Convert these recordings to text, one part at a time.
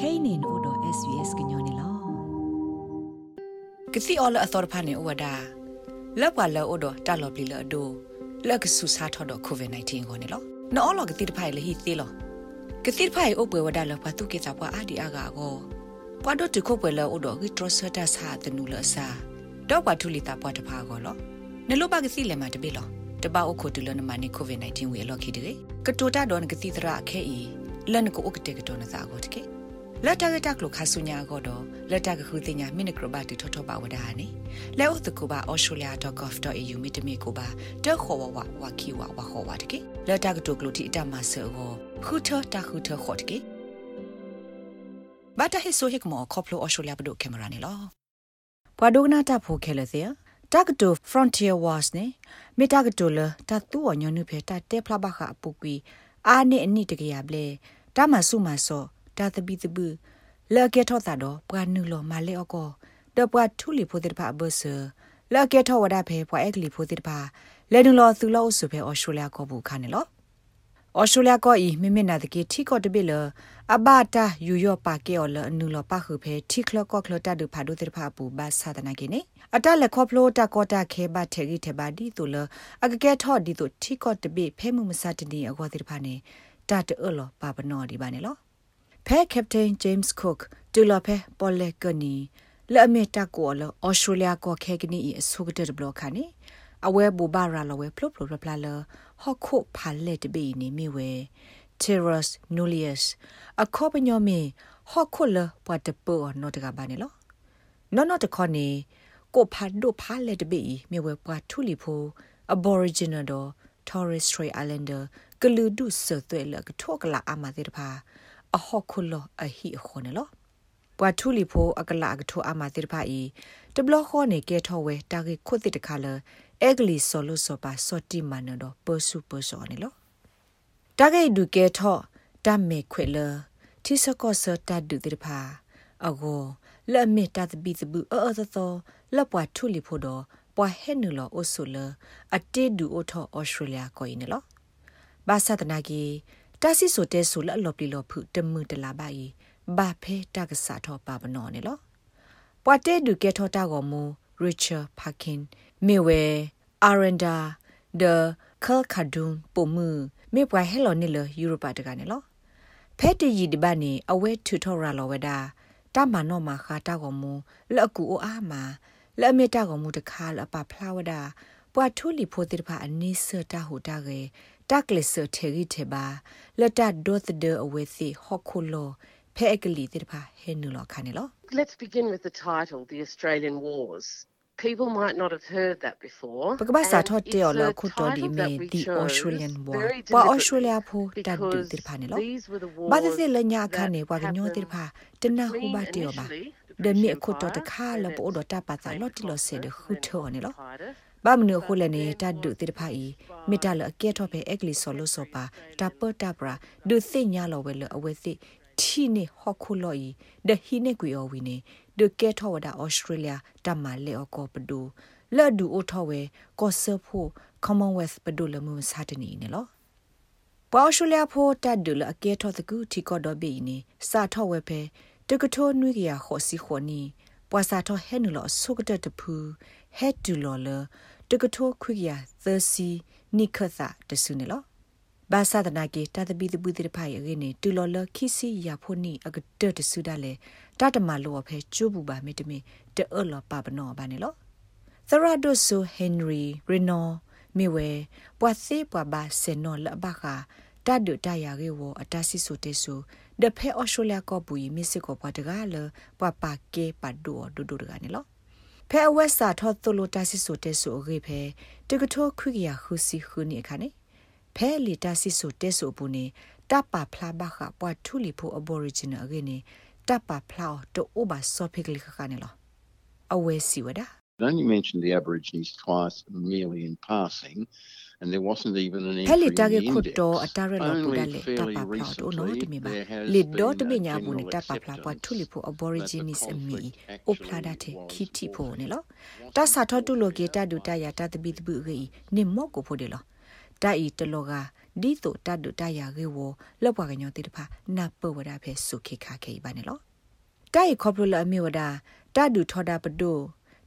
kainin odo svs gnyone lo ကစီအော်လအသော်ဖာနေဝဒါလောက်ပါလောအော်တာလော်ပလီလော်ဒိုလက်ကဆူစာထော်တော့ကိုဗစ် -19 ကိုနေလောနော်လောကတိတဖိုင်လေဟီသေးလောကတိတဖိုင်ဥပဝဝဒါလောပါတုကေချပွားအာဒီအာဂါကိုပွားတော့တခုပွဲလောအော်တော့ဂီထရဆတာစာတနူလစာတော့ပါထူလီတာပွားတဖာကိုလောနလောပါကစီလေမှာတပိလောတပအုတ်ခိုတူလနမနီကိုဗစ် -19 ဝေလော်ခီတေကတိုတာတော့ကတိတရာအခဲဤလန်ကိုဥကတေကတော်နစာကိုတကေ လက်တကတက်လို့ခါဆုညာကတော့လက်တကခုတင်ညာမိနကရဘတ်ထထပါဝဒါနီလဲဥတကူပါ australia.gov.au မိတမီကိုပါတက်ခေါ်ဝဝဝခီဝဝခေါ်ဝတကေလက်တကတုကလူတီအတမဆောခုထတခုထခေါ်တကေဘာတဟိဆိုဟိကမောခေါပလို australia ဘဒုကင်မရာနီလောဘွာဒိုနာတာဖိုခဲလသေတကတို frontier wars နေမေတကတိုလတတူဝညနုဖေတတဲဖလာဘခအပူကွီအာနေအနိတကရဘလေတမဆုမဆော တာတပိတပုလာကေထောတာတော့ပွားနုလောမလေအကောတပွားထူလီဖိုတဲ့ပါဘဆာလာကေထောဝဒါဖေပွားအက်ကလီဖိုတဲ့ပါလေနုလောသူလောဆုဖေအော်စတြေးလျကိုဘူးခါနေလောအော်စတြေးလျကိုဤမိမိနာတကေထီကောတပိလအဘတာယူယောပါကေော်လအနုလောပါခုဖေထီခလကောခလတာဒူဖာဒူတဲ့ဖာပူဘာသာတနာကိနေအတလက်ခေါဖလိုတာကောတာခဲဘထေဂီထေဘာဒီတူလအကကဲထော့ဒီတူထီကောတပိဖဲမှုမစတနီအကောတဲ့ဖာနေတာတေလောပါပနောဒီပါနေလော ဖဲကပတိန်ဂျိမ်းစ်ကုတ်တူလဖဲပေါ်လက်ကနီလဲ့မေတာကိုလဩစတြေးလျကိုခဲကနီအဆုကတဲ့ဘလခါနီအဝဲဘူဘာရာလဝဲဖလုပလပလာလဟခုဖာလက်တဘီနီမီဝဲ Terrus nullius အခောပညောမေဟခုလပွားတပေါ်နော်တကဘာနေလောနော်နော်တခေါနေကိုဖာဒိုဖာလက်တဘီမြေဝဲပွားထူလီဖို Aboriginal တော့ Torres Strait Islander ကလူဒုဆသွဲလကထောကလာအမသေးတဖာ အဟော့ခုလောအဟိခေါနေလောပွာထူလီဖိုအကလာကထောအမတိဖာဤတဘလခေါနေကဲထောဝဲတာဂေခုတိတခါလအဲဂလီဆိုလိုဆိုပါစောတိမနတော့ပစုပစောနေလောတာဂေဒုကဲထောတမေခွေလတိစကောစတဒုတိဖာအကိုလက်မေတတပိတဘူးအော်သောလက်ပွားထူလီဖိုတော့ပွာဟဲနူလောအိုဆူလအတေဒူအိုထောဩစတြေးလျကိုင်းနော်ဘာသဒနာကြီး တာစီဆိုတဲဆိုလအလော်ပလီလော်ဖုတမှုတလာပါဤဘာဖဲတကစားတော့ပါဘနော်နေလောပွာတဲဒူကဲထောတာကောမူရစ်ချာဖာကင်မေဝဲအာရန်ဒါဒကာခါဒွန်ပိုမှုမေပွာဟဲလော်နေလယူရိုပါတကနေလောဖဲတရီဒီဘာနေအဝဲထူထော်ရာလော်ဝဒါတမနောမှာခါတာကောမူလက်ကူအိုအားမှာလက်မေတာကောမူတခါလပဖလာဝဒါ ပွာထူလီဖိုတိဖာအနိစတာဟူတာကေတက်လစ်ဆထေရီထေဘာလတ်ဒတ်ဒအဝဲစီဟခုလောဖဲအကလီတိဖာဟဲနူလောခါနေလော Let's begin with the title The Australian Wars People might not have heard that before. ပကဘာစာထော့တေော်လခုတော်ဒီမေ The Australian War ပွာ Australia ဖိုတတ်တူတိဖာနေလောဘာသစီလညာခါနေပွာကညောတိဖာတနဟုဘတေော်ပါဒမေခုတော်တခါလပို့တော့တပါတာလော်တီလော်ဆေဒခုထော်နေလော ဘာမနခုလည်းနေတတ်ဒုတိတဖိုင်မိတလအကဲထော့ပဲအက်ကလီဆော်လို့ဆောပါတပတပရာဒုသိညာလောဝဲလအဝဲသိတီနေဟခုလော်ဤဒဟိနေကွေော်ဝီနေဒကဲထော့ဝဒါဩစတြေးလျတမလေအကောပဒူလဒူအိုထော့ဝဲကောဆဖို Commonwealth ပဒူလမှုစာတနီနေလောပေါ်ရှူလျာဖိုတတ်ဒူလအကဲထော့တကူတီကောဒဘီနေစာထော့ဝဲဖဲတကထိုးနွေကရခောစီခောနီပွာစာထော့ဟဲနူလောဆုကတတဖူ ဟက်တူလောလတကထိုးခွေရသစီနိခသတဆုနေလောဘာသာဒနာကေတတပိတပုတိဖိုင်အင်းတူလောလခိစီယာဖိုနီအကတတဆုဒလေတတမလောဖဲကျူဘူးပါမေတမေတေအလောပပနောဘာနေလောသရဒိုဆူဟန်ရီရီနိုမီဝဲပွာစီပွာဘာဆေနောလဘခာတတ်ဒတရာကေဝအတဆီဆိုတေဆူဒဖဲအော်စတြေးလျကောပူမစ်စစ်ကောပွာတကားလပွာပါကေပတ်ဒိုဒိုဒိုဒကနေလော ဖဲအဝက်စာထောသလိုတာစစ်ဆိုတဲဆိုရေဖဲတကထိုခွိကရခုစီခုနေခါနေဖဲလီတာစစ်ဆိုတဲဆိုဘူးနေတပဖလာဘခပွားထူလီဖိုအဘော်ရီဂျင်နယ်အကနေတပဖလာတိုအိုဘာဆောဖိကလီခါနေလောအဝဲစီဝဒါ only mentioned the Aborigines twice merely in passing, and there wasn't even an Heli tage khutto atare lo pudale tapa plot o no timi ba le do to binya bu ne tapa pla pa thuli pho aborigines ami o plada the khiti pho ne lo ta sa tho tu lo ge ta du ta ya ta tabi tabu ge ni mo ko pho de lo ta i to lo ga ဒီတိုတတ်တူတရရေဝလောက်ပွားကညောတိတဖာနပဝဒဖဲစုခိခါခေပါနေလောတိုင်ခေါပလအမီဝဒတတ်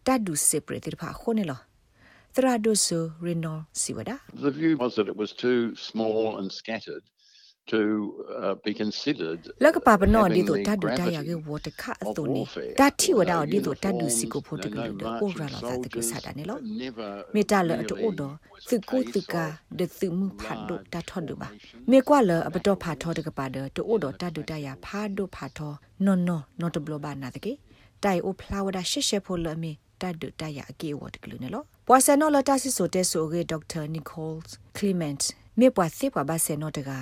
တူထောတာပဒိုတတ်တူစစ်ပရတိတဖာခိုနေလောသရဒုဆူရီနိုစီဝဒ The view was that it was too small and scattered to uh, be considered လကပါပနောဒီတိုတတ်တူတရရေဝတခအတုနေတတ်တီဝဒဒီတိုတတ်တူစီကိုဖို့တကလို့အိုရာလာသတကစားတယ်နော်မေတ္တာလအတူဒသုကုသကဒသုမှုဖတ်ဒတာထောဒပါမေကွာလအပတော့ဖာထောတကပါဒတူဒတတ်တူတရဖာဒဖာထောနော်နော်နော်တဘလဘာနာ တကေတိုင်အိုဖလာဝဒရှက်ရှက်ဖို့လမေတတ်တူတရအကေဝတ်ကလူနော်ပွာဆန်နော်လတဆစ်ဆိုတဲဆိုရေဒေါက်တာနီကိုလ်ကလီမန့်မေပွာစေပွာဘာဆေနော်တကာ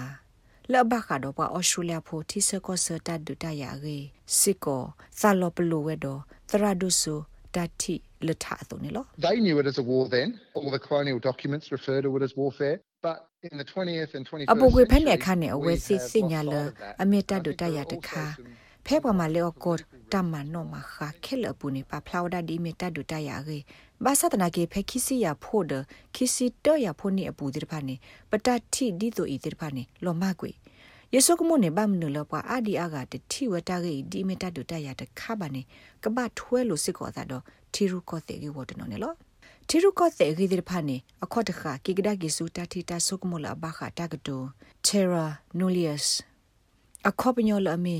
လဘခါတော့ပွာအော်စတြေးလျဖိုတီဆကောဆာတတ်ဒူတရရေစစ်ကောဆာလောပလိုဝဲတော့သရဒုဆူတတိလထအတုန်နော် They knew it as a war then. All the colonial documents refer to it as warfare. But in the 20th and 21st အပုကွေဖက်နေ century, ခနဲ့အဝဲ we စစ် have စညာလ lost sight of that. အမေတ I ဒူ think တ there ရ are တ also ခါ some ဖဲပေါ်မှာလေအကောတမ္မနောမခခဲလပူနေပါဖလာဝဒဒီမေတဒူတရရေဘာသဒနာကေဖဲခီစီယာဖို့ဒခီစီတရဖို့နေအပူဒီတဖာနေပတတိဒီတိုဤဒီတဖာနေလောမကွေယေဆုကမုန်နေဘာမနလပွားအာဒီအာဂတတိဝတာကေဒီမေတဒူတရတခါပါနေကပထွဲလို့စစ်ကောသာတော့ထီရုကောတေကေဝတ်နော်နေလောထီရုကောတေကေဒီတဖာနေအခေါ်တခါကိကဒါကေစုတတိတဆုကမုလဘခတာကတူ Terra Nullius အခေါ်ပညောလအမေ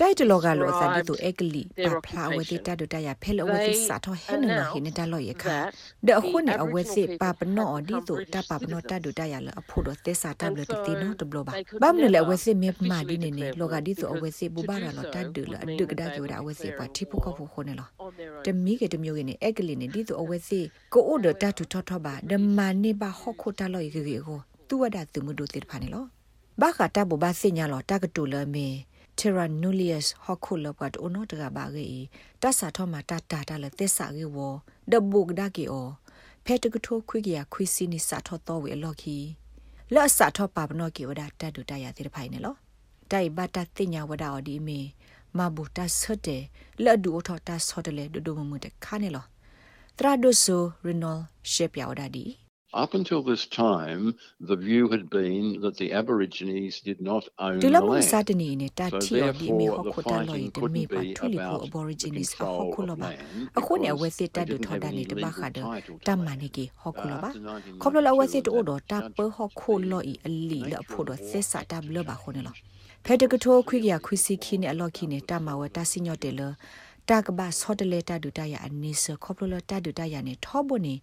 တိုက်တလောကလောစာဒီတူအက်ကလီပဖလာဝတိတတူတရဖဲလဝတိစာတော့ဟဲနနဟိနေတလောရခါဒအခုနေအဝဲစီပပနောဒီတူတပပနောတတူတရလအဖို့တော့သစ္စာတဘလတီနိုတဘလဘာဘာမနလေအဝဲစီမေမာဒီနေနေလောကဒီတူအဝဲစီဘူဘာရလောတတူလအတုကဒါကြောအဝဲစီပါတိဖုကဖို့ခုနေလော on their own. တမီကတမျိုးကနေအက်ကလီနေဒီတူအဝဲစီကိုအိုဒတတူထောထောပါဒမနေပါဟခုတလောရခေခေကိုသူဝဒသူမဒုတိဖာနေလောဘာခတာဘူဘာစညာလောတကတူလမေ Terra nullius hokula pat ono daga ba ge ta sa tho ma ta ta ta le te sa ge wo the book da ge o phe to tho khwi ge ya khwi si ni sa tho to we lo ki la sa tho pa bno ge wada ta du ta ya te phai ne lo dai ba ta ti nya wada o di me ma bu ta so de la du o tho ta so de le du du mu mu de kha ne lo tra do so renal shape ya wada di Up until this time, the view had been that the Aborigines did not own ဒီ the လမစ land. တနီနေတ So တီယောဒီမီဟ therefore, ခု the တလောယ fighting တမီ couldn't ပါ be ထူလီဖို about aborigines the အဟ control ခုလ of ပါ land အခုနေအဝဲ because စစ်တ they တူ didn't ထော် have တာ any နေတဘာ legal ခါဒ title to တမ္မာ land. နေကေဟခုလပါ After ခေါပလလအဝဲစစ် 1992, တိုးတော့တပဟခုလောဤအလီလဖို့တော့စစ်စာတဘလပါခုနေလောဖဲတကထိုခွိကရခွိစီခီနေအလော့ခီနေတမဝတဆီညော့တယ်လတကဘာဆော့တလေတဒူတရအနိစခေါပလလတဒူတရနေထောဘနေ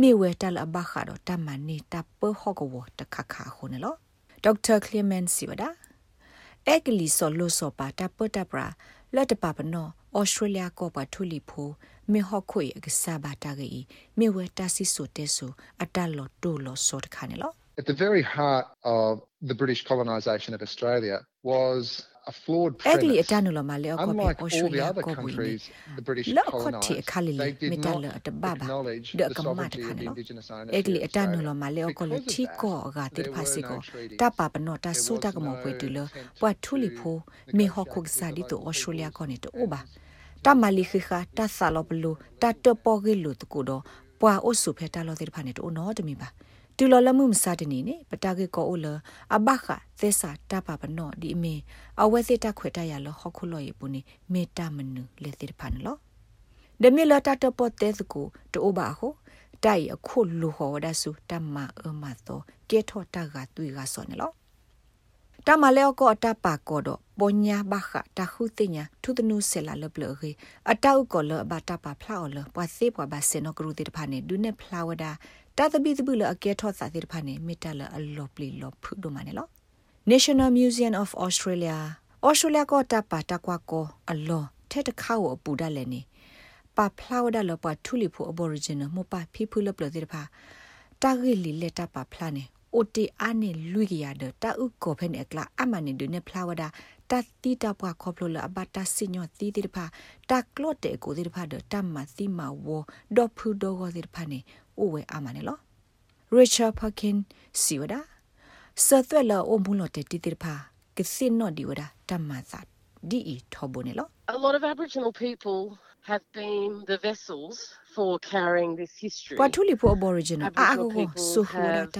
မေဝဲတလအဘခါတော့တမန်နေတပဟကဝတခခခုနေလောဒေါက်တာကလီမန်စီဝဒါအက်ကလီဆော်လို့ဆော်ပါတပတပရာလက်တပပနောဩစတြေးလျကောပါထူလီဖိုမေဟခွေအကစားပါတာဂီမေဝဲတဆီဆိုတဲဆိုအတလော်တိုလော်ဆော်တခါနေလော At the very heart of the British colonisation of Australia was a flawed အက်ကလီ premise. အတနုလမလေအကောပေ Unlike ဩ all စတြေးလ the ျ other ကောဘူးနေ countries the British La khotti colonised, khali they did metal not at baba. acknowledge De the kamata sovereignty of khane lo. indigenous owners egli here in etanu Australia. lo male o ko lo Because of thi that, ko ga tir there phasi were ko no treaties. ta pa pa no ta There so ta was ka mo no kwe tu lo attempt wa thu li to pho me ho ko negotiate sa with di the to local australia ko peoples ne to o ba and ta ma li khi kha ta sa lo blu ta to po ge lu tu ko do pwa o su phe ta lo tir pha ne to no de mi ba တူလော်လမှုမစတနေနေပတာကေကောအိုလအဘခသစ္စာတပပနောဒီအမေအဝဲစစ်တခွေတရလဟခုလောယေပူနေမေတ္တမနုလေတိဖန်လောဒမီလတာတပတ်တဲ့ကူတိုဘာဟုတိုင်အခုလူဟောဒဆုတမအမသောကေထောတကတွေ့ကဆောနေလောတမလဲကောအတပါကောတော့ပညာဘခတခုတင်ညာထုတနုဆလာလပလခေအတောက်ကောလဘတာပါဖလာော်လပွားစေပွားဘဆေနကရုတိတဖာနေဒုနေဖလာဝဒါ တာတပိတပုလအကေထောစာတိတဖာနေမီတလအလောပလီလောဖုဒိုမနေလော National Museum of Australia Australia ko ta pa ta kwa ko allo the ta kha wo pu da le ni pa phla wa da lo pa thuli phu aboriginal mo pa phi phu lo plo ti pha ta gi li le ta pa phla ne o te a ne lui gi ya de ta u ko phe ne kla a ma ne de ne phla wa da ta ti ta pa kho plo lo ba ta si nyo ti ti pha ta klo te ko ti pha de ta ma ti ma wo do phu do go ti pha ne o we a ma ne lo Richard Parkin စီဝဒါဆသွက်လောအုံဘူး လော်တေတီတိဖာကစစ်နော်ဒီဝဒတမသာဒီအထောဘနေလော A lot of Aboriginal people have been the vessels for carrying this history. ပထူလီဖို aboriginal အာ Aboriginal ကို people ဆိုဟဝဒ have တ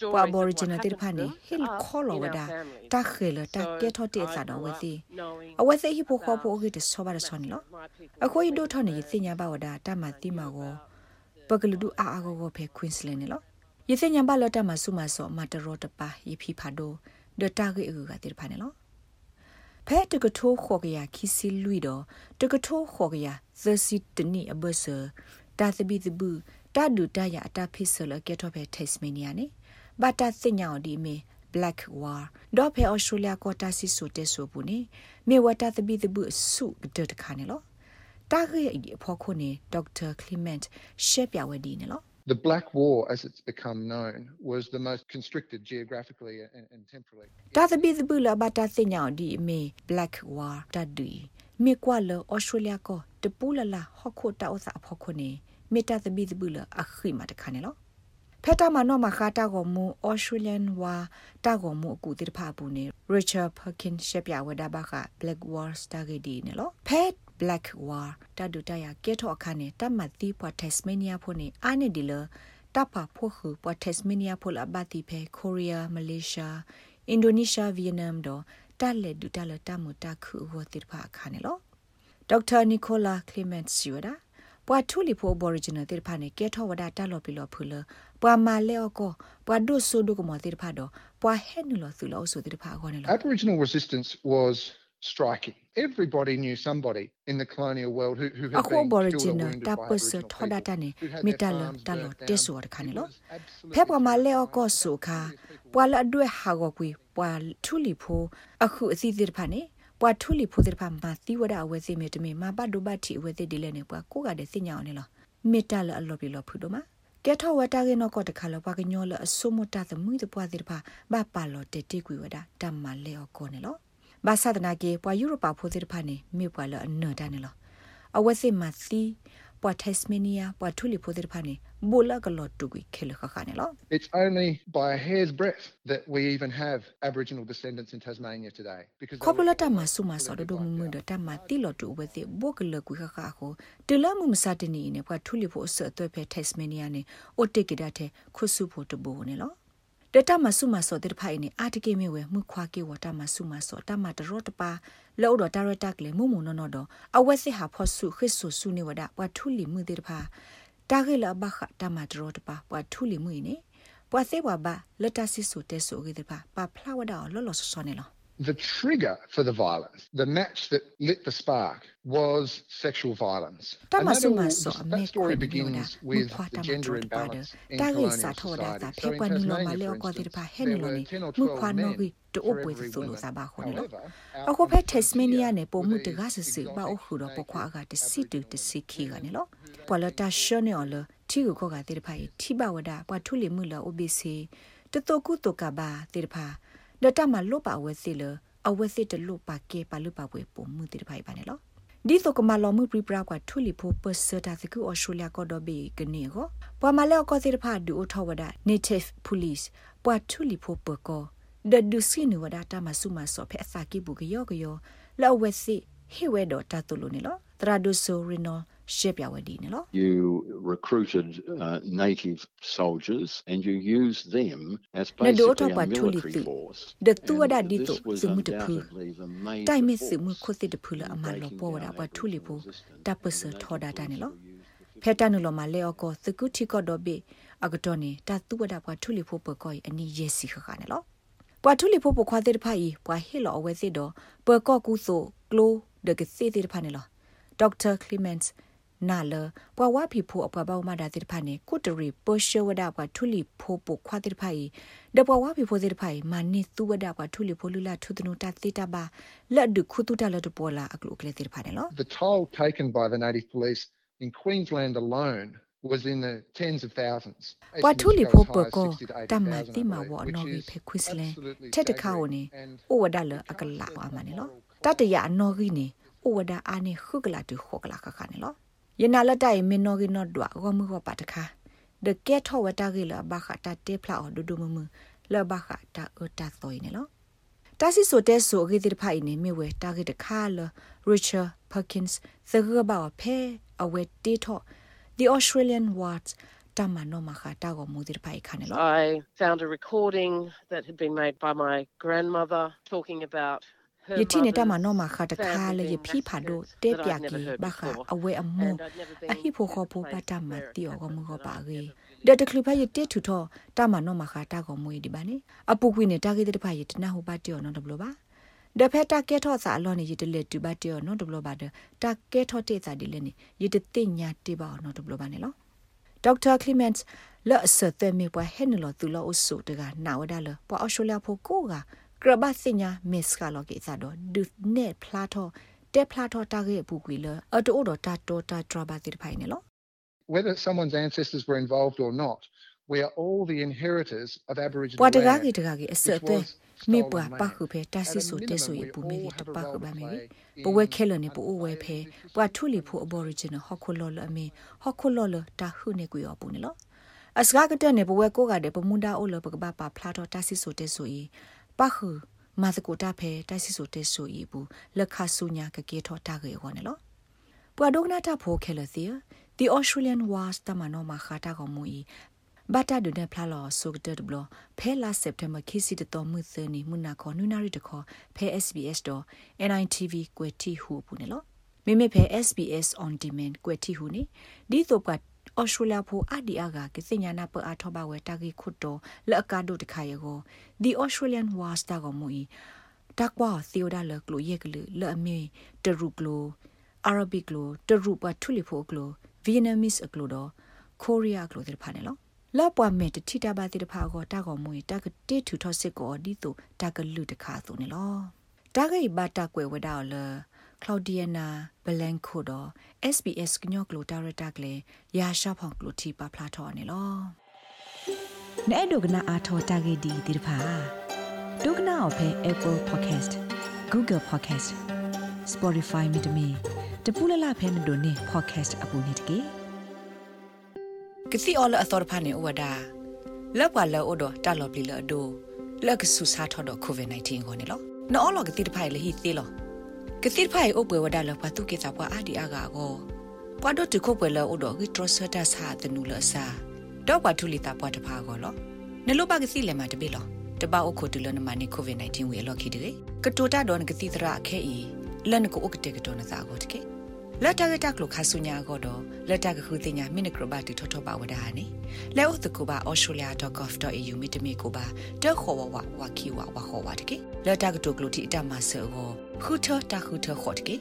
ဆီဆိုတဲဆို handed ပြဝစီ down သွိကလိုပနေလော the ပ stories of what aboriginal တိ happened ဖာနေ to ဟိလ us ခေါ်လော in ဝ our ဒ families. တာခေလတာ So ကဲထောတေ I စာတော့ဝ grew up စီ knowing အဝစီဟိဖိုခေါ်ဖိုဂိတဆောပါရဆွန်လော my people အခုဤဒိုထောနေစညာဘဝဒတာမတိမာကိုပကလူဒူအာအာကိုကိုဖေကွင်းစလန်နော်ယစညာဘလတာမဆုမဆောမတရောတပါယဖီဖာဒိုဒတာဂေအူကတိဖာနေလောဖဲတကထိုးခေါ်ကရခီစီလူတော့တကထိုးခေါ်ကရသစီတနီအဘဆာတာသဘီသဘူးတာဒူတရအတာဖိဆလကက်တော့ဖဲတက်စမီနီယာနေ ဘာတာစညာဒီမီ black war တော့ဖဲ australia ကိုတာစီဆိုတဲဆိုဘူးနေမေဝတာသဘီသဘူးစုဒတ်ခါနေလောတာဂေအဖို့ခုနေဒေါက်တာကလီမန့်ရှက်ပြဝဒီနေလော The Black War, as it's become known, was the most constricted geographically and, and temporally. တာသဘီသဘူးလာဘာတာစညာဒီမေ black war တဒူမေကွာလ australia ကိုတပူလလာဟခုတာအစအဖို့ခုနေမေတာသဘီသဘူးလာအခီမတခါနေလော ဖက်တာမနောမခါတာကိုမူ Australian ဝါတာကိုမူအကူတိဖာဘူးနေ Richard Perkins ရှက်ပြဝဒဘာခ Black War စတာဂေဒီနေလောဖက် Black War တာဒူတယာကဲထောအခါနေတမတ်တီပွား Tasmania ဖို့နေအာနေဒီလတပဖို့ခုပွား Tasmania ဖို့လာဘတိဖဲ Korea Malaysia Indonesia Vietnam တော့တက်လက်ဒူတက်လက်တမတခုဝတိဖာခါနေလောဒေါက်တာနီကိုလာကလီမန့်စီဝဒါ ပွာထူလီဖို Aboriginal တိဖာနေကဲထောဝဒတက်လော်ပီလော်ဖူလပွာမာလေအကောပွာဒုဆိုဒုကမတိဖာတော့ပွာဟဲနူလောသူလောဆိုတိဖာခေါ်နေလော Aboriginal resistance was striking. Everybody knew somebody in the colonial world who, who had အခု been killed or Aboriginal wounded တ by ပစ Aboriginal ထောဒ people, တာနေ who had မီ their တလ farms တလ burnt တေ down. ဆိုရခါနေ လော It was absolutely ဖက်ပေါ်မှာလဲအကောဆုခါ terrifying. ပွာလာတွေ့ဟာကိုကွေပွာထူလီဖိုအခုအစီအစီဖာနေပွာထူလီဖိုတဲ့ဖာမာသီဝဒအဝဲစီမေတမေမာဘဒုဘတိအဝဲစီဒီလဲနေပွာကိုကတဲ့စညာအောင်နေလောမေတ္တာလအလော်ပြီလောဖုဒမကဲထောဝတာကေနောကတခါလောပွာကညောလအဆုမတသမွေးတပွားတဲ့ဖာဘာပါလောတေတေကွေဝဒတမ္မလဲအကောနေလောဘာသာဒနာကေပွာယူရိုပါဖိုတဲ့ဖာနေမေပွာလအနော်တနေလောအဝဲစီမာသီ ပွာတက်စမနီယာပွာထူလီဖိုတဲ့ဖာနေဘူလာကလောတူကွေခဲလခခါနေလော It's only by a hair's breadth that we even have Aboriginal descendants in Tasmania today. Because they ခေါပလ were တာမဆုမဆောဒဒမမဒတာမတိလတူဝသိဘောကလကွေခခခိုတလမှုမစတနီနေပွားထူလီဖို့အစအသွဲဖဲတက်စမနီယာနေအိုတိကဒတဲ့ခုစုဖို့တဘူနေလော ဒတာမဆုမဆောတဲ့ဖိုင်နေအာတကေမီဝဲမှုခွာကေဝတာမဆုမဆောတာမတရောတပါလောဒတာရတက်လေမုံမနောနောဒအဝဲစစ်ဟာဖောဆုခရစ်ဆုဆုနေဝဒပွားထူလီမှုတဲ့ဖာတာဂေလဘခတာမတရောတပါပွားထူလီမှုနေပွားစေဝဘာလက်တဆစ်ဆုတဲ့ဆုကေတဲ့ဖာပါဖလာဝဒလောလောဆောနေလော The trigger for the violence, the match that lit the spark, was sexual violence. And Tama that, suma all, so that me story kwani begins yoda, with mu kwa the tama gender trot pada. imbalance in Ta colonial ri sa tho da society. ta So phe in kwa ni lo ma Tasmania, le for ko dir instance, pa he there ni lo were ni 10 or mu 12 kwa no men ri to for o pwe every su lo woman. sa ba ko ni lo. However, A out ko on phe the Tasmania frontier ne po were mu these de ga se se ba o exotic hu ro po kwa naked ga de si tu de si ki ga ni lo. Aboriginal Pwa la ta sho ne o lo ti ku ko ga dir pa yi ti ba wa da pwa thu li mu lo o bi se. To to ku to ka ba dir pa. Da ta ma lo pa we se lo. A we se de lo pa ke pa lo pa we po mu dir pa yi ba ne lo. ဒီတော့ကမလောမှုပြပရာကထူလီဖိုပစတာတကူအော်စတြေးလျကတော့ဘေကနေကိုပွာမလဲကောစီဖာဒူအထဝဒ native police ပွာထူလီဖိုပကောဒဒုစီနဝဒတာမဆုမဆောဖဲအစာကိဘူးကယောကယောလောဝဲစီဟေဝဲတော့တတူလို့နေလောတရာဒုဆိုရီနို ရှေပြဝဒီနေလော You recruited uh, native soldiers and you used them as Na do basically to pa a thuli military tu. force. De tu And wada di this to was sumu te phu. undoubtedly the major တိုင်မစ်စမှု force ခုစစ်တဖူလ in အမလော breaking ပေါ်ဝဒ down ပွာထူလီဖို Aboriginal တပစ resistance. ထောဒါတာနေလော Native police were used ဖဲတနုလမလဲအကောစကုတီကောဒဘေအကတော်နေတာတူဝဒပွားထူလီဖို့ပကောအနီယေစီခခနဲ့လောပွားထူလီဖို့ပခွာတဲ့ဖိုင်ပွားဟေလောအဝဲစစ်တော့ပကောကူဆိုကလိုဒကစီတဲ့ဖာနေလောဒေါက်တာကလီမ န့်နာလပွားဝါဖီဖို့အပွားဘောမဒါတဲ့ဖာနေကုတရီပိုရှဝဒပွားထူလီဖို့ပခွာတဲ့ဖိုင်ဒပွားဝါဖီဖို့တဲ့ဖိုင်မနိသူဝဒပွားထူလီဖို့လူလာထုတနုတာတိတာဘာလက်ဒခုတူတာလက်တပေါ်လာအကလုကလေတဲ့ဖာနေလော The toll taken by the native police in Queensland alone was in the tens of thousands. ပွာထူလီ Estimates ဖို့ go as ပ high ကော as 60 to တမ 80,000, တိ I မ believe, ဝအ which နော်ဝီ is ဖေခွစ်လန် absolutely တက်တခါဝနေ staggering and ဩဝဒလအကလာဝမနေလောတတရအနော်ကြီးနေဩဝဒအာနေခုကလာတူခောကလာခခနေလောယနာလတိုင်မနော်ကြီးနော်ဒွာဂောမှုဟောပါတခါဒကဲထောဝတာကြီးလဘခတာတေဖလာအော်ဒူဒူမမလောဘခတာအတာသောနေလောတာစီဆိုတဲဆိုဂေတိဖိုင်နေမြဝဲတာဂေတခါလရစ်ချာဖကင်စ်သဂဘာဖဲအဝဲတီထော the australian wards tamano makha ta go mudir pai khane lo I found a recording that had been made by my grandmother talking about her ယတိနေတမ mother's နောမခါတခါ family လေယ being ဖိဖာဒို massacred တေ that ပြ I'd never ကီ heard ဘခ before. အဝဲအမော And I'd never been အဟိဖိုခောဖို to a ပ place တမ where တီယော they ကမ said ကော that ပါ I'd ကေ never been. ဒတကလဖယတေထူထောတမနောမခါတာကောမွေဒီပါနေအပုကွေနေတာကေတဖယတနာဟိုပါတီယောနော်ဒဘလပါဒဖက်တာကဲထောစာလောနေရတလက်တူပါတီယောနော်ဒဘလပါဒတာကဲထောတေစာဒီလည်းနေရတသိညာတေပါနော်ဒဘလပါနေလောဒေါက်တာကလီမန့်လော့ဆတ်တဲ့မြေပွားဟဲနလောသူလောအဆုတကနာဝဒါလပွာအော်စတြေးလျဖိုကိုက ကရဘတ်စညာမစ်ကလောကေစာတော့ဒုနေဖလာထောတဲဖလာထောတာကေပူကွေလအတိုတော့တာတောတာဒရဘာတိဖိုင်နေလော Whether someone's ancestors were involved or not, we are all the inheritors of Aboriginal ပွာတကား land. ကေတကားကေအဆက် which တဲ့ was မေ stolen ပွာ land. ပခုဖဲတာစီဆို At a တဲဆို minimum, ရ we ပူမေ all ကေ have a ပ role ခု to ပါမေ play ပဝဲ in ခဲလနေပအိုဝဲဖဲပွာထူလီဖို့ Aboriginal ဟခုလောလအမေဟခုလောလတာဟုနေကွေော်ပူနေလောအစကားကတဲ့နေပဝဲကိုကတဲ့ပမွန်ဒါအိုလပကဘာပါဖလာတော့တာစီဆိုတဲဆိုဤ ပခုမာစကိုတာဖဲတာစီဆိုတဲဆိုဤဘူးလက်ခဆုညာကကေထောတာကေဟောနေလောပွာဒုကနာတာဖိုခဲလစီ The Australian was တမနောမခတာကမူဤဘာတာဒုန်ဖလာလောဆုကတဲ့ဘလဖဲလာစက်တမ်ဘာခီစီတတော်မှုသနီမနာခေါနူနာရီတခေါဖဲ SBS တော့ NITV ကွယ်တီဟူပူနေလောမိမိဖဲ SBS on demand ကွယ်တီဟူနေဒီတော့က အော်စတြေးလျဖိုအဒီအာကကစညာနာပအားထောပါဝဲတာဂီခုတ်တော်လက်အကာဒိုတခါရကို The Australian was တာကမူဤတက်ပွားသီယိုဒါလကလိုရက်ကလူလက်အမေတရုကလို Arabic လိုတရုပထူလီဖိုကလို Vietnamese အကလိုတော့ Korea ကလိုတဲ့ဖာနေလောလောပွားမဲ့တတိတပါတိတဖာကိုတာကောမွေတာကတိထူထောစစ်ကိုဒီတူတာကလူတခါသူနေလောတာဂိဘတာကွယ်ဝဒါလ ကလော်ဒီယနာဘလန်ကိုတော့ SBS ကညော့ကလိုတာရတာကလေရာရှာဖောင်ကလိုတီပါဖလာထောနေလောနဲ့ဒုကနာအာထောတာဂိဒီတိတဖာဒုကနာအဖဲ Apple Podcast Google Podcast Spotify မြေတမီတပူလလဖဲမတို့နေ podcast အပူနေတကေကစီအော်လအသောဖာနေဝဒါလောက်ပါလောအိုဒတာလော်ပလီလောဒိုလက်ကဆူစာထော်တော့ကိုဗစ် -19 ကိုနေလောနော်လောကတိတဖိုင်လေဟီသေးလော ကတိတဖိုင်အိုပွဲဝဒါလောဖာတုကေတာပွားအာဒီအာဂါကိုပွားတော့တခုပွဲလောအိုဒဟီထရဆတာစာတနူလဆာတော့ပါထူလီတာပွားတဖာကိုလောနလောပါကစီလေမာတပိလောတပါအိုခိုတူလနမနီကိုဗစ် -19 ဝေလောခိတေကတိုတာတော့ကတိတရာခဲဤလန်ကိုအိုကတေကတော်နသာကိုတကေ လက်တကတက်လို့ခါဆုညာကတော့လက်တကခုတင်ညာမိနစ်ကရဘတီထောထောပါဝဒါနေလဲဥတကူပါ australia.gov.au မိတမီကိုပါတက်ခေါ်ဝဝဝခီဝဝခေါ်ဝတကေလက်တကတုကလို့တီအတမဆောခုထတခုထခေါ်တကေ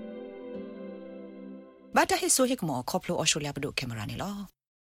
ဘာတဟိဆိုဟိကမောခေါပလို australia ဘဒိုကင်မရာနေလော